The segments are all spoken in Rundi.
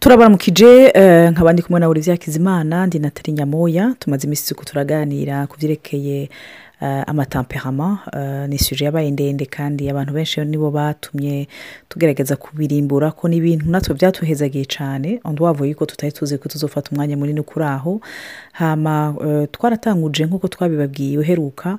turabaramukije eh, nk'abandi kumwe na olivier kizimana ndi na tari nyamoya tumaze iminsi turaganira ku byerekeye Eh, amatamperama eh, ni isuri yabaye ndende kandi abantu benshi nibo batumye tugerageza kubirimbura ko ni ibintu natwe byatuhezagiye cyane wavuye yuko tutari tuzi ko tuzofata umwanya munini kuri aho hama eh, twaratanguje nk'uko twabibabwiye uheruka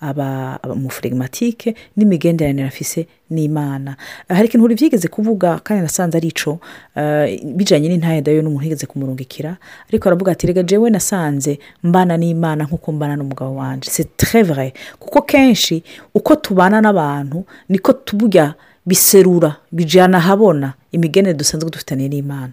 abamufurigimatike n'imigenderanire afise n'imana eh, hari ikintu uri byigeze kuvuga kandi nasanze ari ico eh, bijyanye n'intayadayo n'umuntu yigeze kumurungikira ariko aravuga ati rega jewe nasanze mbana n'imana nk'uko mbana n'umugabo wanjye c'est très vrai kuko kenshi uko tubana n'abantu abantu niko burya biserura bijyana ahabona imigani dusanzwe dufitanye n'imana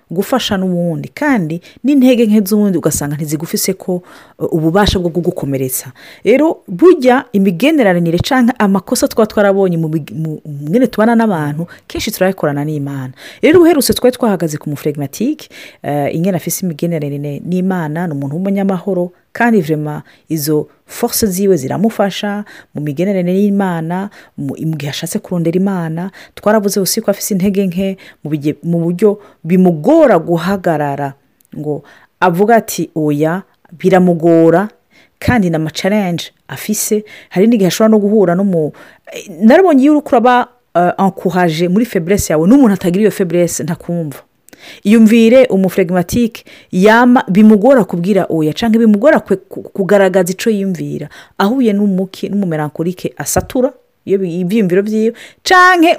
gufasha n'ubundi kandi n'intege nke z'uwundi ugasanga ntizigufise ko uh, ububasha bwo kugukomeretsa rero burya imigenderanire cyangwa amakosa tuba twarabonye mu mwene tubana n'abantu kenshi turayakorana n'imana imana rero uherutse twari twahagaze ku muferegimatike eh, imwe na imigenderanire n'imana ni umuntu w'umunyamahoro kandi vurema izo force ziwe ziramufasha mu migenderanire y'imana mu gihe ashatse kurondera imana twaravuze usi ko afite intege nke mu buryo bimugora guhagarara ngo avuga ati oya biramugora kandi ni amacaranje afise hari n'igihe ashobora no guhura no mu eh, narabonye iyo uri kuraba ankuraje euh, muri feburese yawe n'umuntu atagira iyo feburese ntakumva yumvire umufuregimatike yama bimugora kubwira oya cyangwa bimugora kugaragaza icyo yumvira ahuye n'umuki n'umumerankorike asatura iyo ibyiyumviro byiwe canke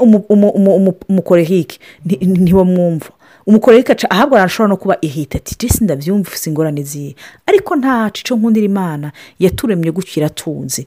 umukorehike ntiwo mwumva umukorerike ahabwo arashobora no kuba ihita ati jesi ndabyumva ingorane ziwe ariko ntacu icyo nkundira imana yaturemye gutyo iratunze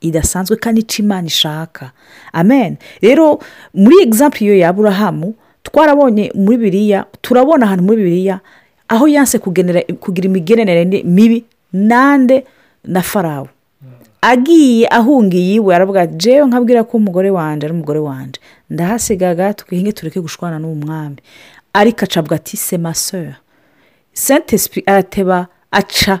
idasanzwe kandi ica imana ishaka amen rero muri egizampu iyo ya burahamu twarabonye muri biriya turabona ahantu muri biriya aho yanse kugira imigenderanire mibi nande na farawo hmm. agiye ahunga iyiwe aravuga jewe nkabwira ko umugore wanjye ari umugore wanjye ndahasigaga twenge tureke gushwana n'uwo mwami ariko acabwa ati semasera sente arateba aca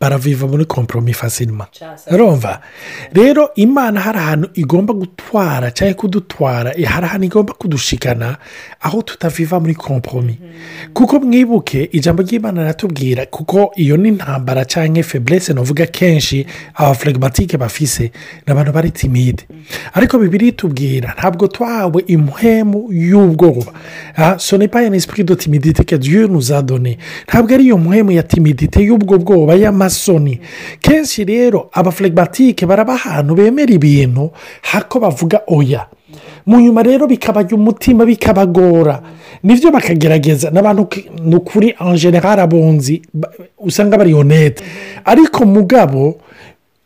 baraviva muri komporomi fasirima urumva rero imana hari ahantu igomba gutwara cyangwa kudutwara e hari ahantu igomba kudushikana aho tutaviva muri komporomi mm-hmm. kuko mwibuke ijambo ry'imana riratubwira kuko iyo ni intambara cyangwa feburese navuga kenshi abafregimatike bafise ni abantu bari timide mm-hmm. ariko bibiri tubwira ntabwo twahawe imuhemu y'ubwoba ah, sonipayeni sipirido timidite ke diyuyu nuzadone ntabwo ari iyo muhemu ya timidite y'ubwo bwoba y'amara y'abanyamazoni kenshi rero abaflegimatike baraba bemera ibintu hako bavuga oya mu nyuma rero bikabajya umutima bikabagora nibyo bakagerageza n'abantu ni ukuri angenerare abunzi usanga bari yonete ariko mugabo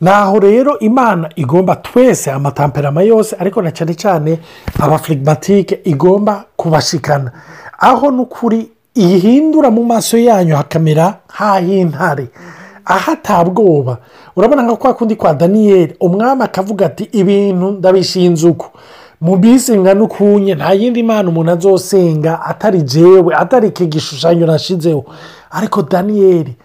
naho rero imana igomba twese amatamperama yose ariko na cyane cyane abafirigimatike igomba kubashikana aho n’ukuri ihindura mu maso yanyu hakamera nk'ay'intare ahatabwoba urabona nka kwa kundi kwa daniyeli umwami akavuga ati ibintu ndabishinze uko mu bisenga n'ukunye nta yindi mana umuntu azosenga atari jewe atari iki gishushanyo nashizeho ariko daniyeli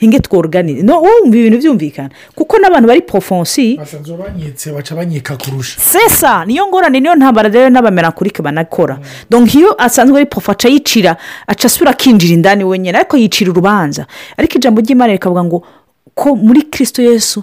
inge tworuganire no wumva ibintu byumvikana kuko n'abantu bari pofonsi basanzwe banyitse baca banyika kurusha sesa niyo ngorane niyo ntambara rero n'abamenakurike banakora iyo asanzwe ari pofo aca yicira aca asura akinjira indani wenyine ariko yicira urubanza ariko ijambo ry'imana rikavuga ngo ko muri kirisito yesu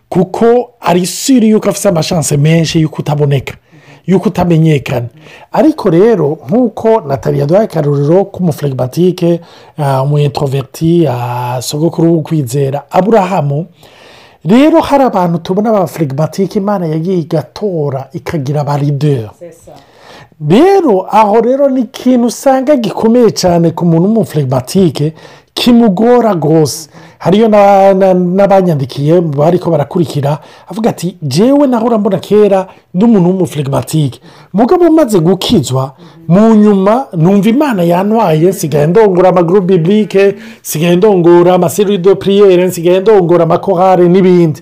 kuko ari siri yuko afite amashanse menshi y'uko utaboneka y'uko utamenyekana ariko rero nk'uko nataliya duhaye akaruriro k'umuferegibatike eh, umuyentoveriti eh, sogokuru wo aburahamu rero hari abantu tubona ba imana yagiye igatora ikagira ba rero aho rero ni ikintu usanga gikomeye cyane ku muntu w'umuflegimatike kimugora rwose hariyo n'abanyandikiye bari ko barakurikira avuga ati jewe naho urambona kera n'umuntu w'umufirigimatike mugabo umaze gukizwa mu nyuma numva imana yanwaye nsigaye ndongora amaguru bibike nsigaye ndongora amaserido piriyere nsigaye ndongora amakohare n'ibindi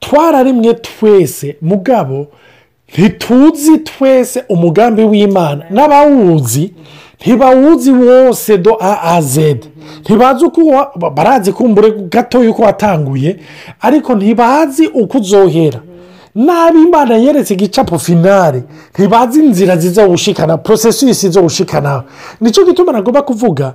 twararimwe twese mugabo ntituzi twese umugambi w'imana n'abawuzi ntibawuzi wose do a a zedi ntibazi uko barazi kumbure gato y'uko watanguye ariko ntibazi uko uzohera imana yeretse igicapu finari ntibazi inzira ziza gushikana porosesisi zo gushikana nicyo gituma nagomba kuvuga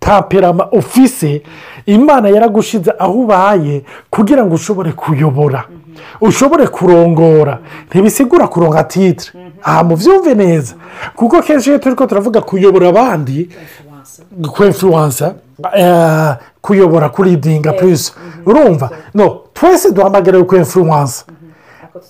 taperama ofise imana yaragushize aho ubaye kugira ngo ushobore kuyobora ushobore kurongora ntibisigura kuronga titire aha mubyumve neza kuko kenshi iyo turi ko turavuga kuyobora abandi kwefuwansa eh, kuyobora kuridinga eh, purisi mhm. urumva no twese duhamagariwe kwefuwansa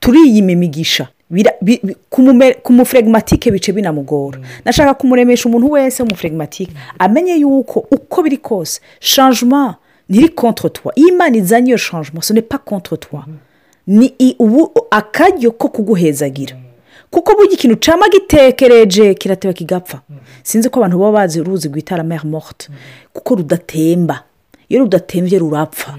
turiyima imigisha kumufuregimatike bice binamugora mm. nashaka kumuremesha umuntu wese w'umufuregimatike mm. amenye yuko uko biri kose shanjuma ntiri kontotwa iyo imana izanye iyo shanjuma sone pa kontotwa mm. ni ubu akaryo ko kuguhezagira kuko burya ikintu ucama gitekereje kirateba kigapfa sinzi ko abantu baba bazi uruzi rwitara mer morte kuko rudatemba iyo rudatembye rurapfa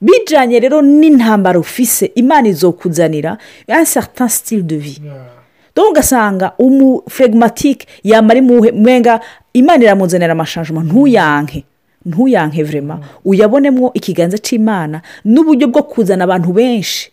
bijyanye rero n'intambara ufise imana izo kuzanira certain style de vie dore ugasanga umuferegimatike yamara mwenga imana iramuzanira amashanjuma ntuyanke ntuyanke vurema uyabonemo ikiganza cy'imana n'uburyo bwo kuzana abantu benshi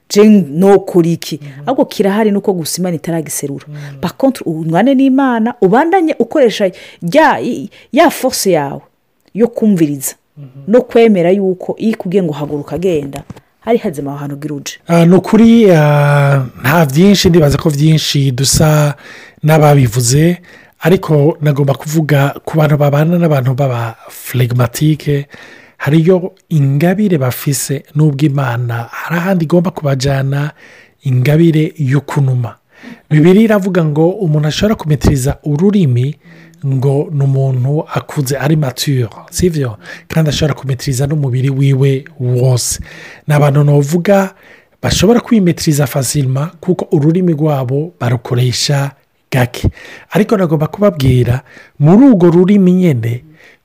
no kuri iki ahubwo kirahari nuko gusa imana itaragiserura bakontru mm. ubunane n'imana ubandanye ukoresha ya force yawe yo kumviriza mm-hmm. no kwemera yuko iyo ikubwiye ngo haguruka agenda hari hazima aho hantu bwiruje ah, ni ukuri ah, nta byinshi ndibaza ko byinshi dusa n'ababivuze ariko nagomba kuvuga ku bantu babana n'abantu baba flegimatike hariyo ingabire bafise n'ubwo imana hari ahandi igomba kubajyana ingabire yo kunuma bibiri iravuga ngo umuntu ashobora kumitiriza ururimi ngo ni umuntu akuze ari maturo si kandi ashobora kumitiriza n'umubiri wiwe wose ni abantu navuga bashobora kwimetiriza fasirima kuko ururimi rwabo barukoresha gake ariko nagomba kubabwira muri urwo rurimi nyine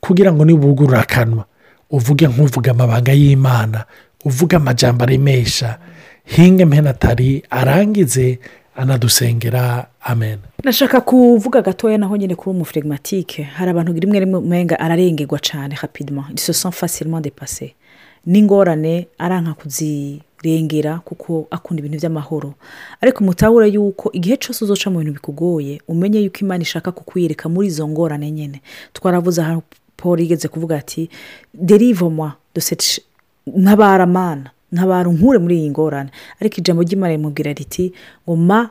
kugira ngo nibugurure akanwa uvuge nk'uvuga amabanga y'imana uvuga amajyamba aremesha hinga mpenatari arangize anadusengera amen nashaka kuvuga gatoya naho nyine kuri umufirigimatike hari abantu rimwe rimwe umenga ararengerwa cyane rapidima disosan fasirima depase n'ingorane aranka kuzirengera kuko akunda ibintu by'amahoro ariko mutahure yuko igihe cyose uzoca mu bintu bikugoye umenye yuko imana ishaka kukwiyereka muri izo ngorane nyine twaravuze aho paul yigeze kuvuga ati derivomwa doseti ntabara mana ntabara unkure muri iyi ngorane ariko ijambo ry'imana rimubwira riti ngo ma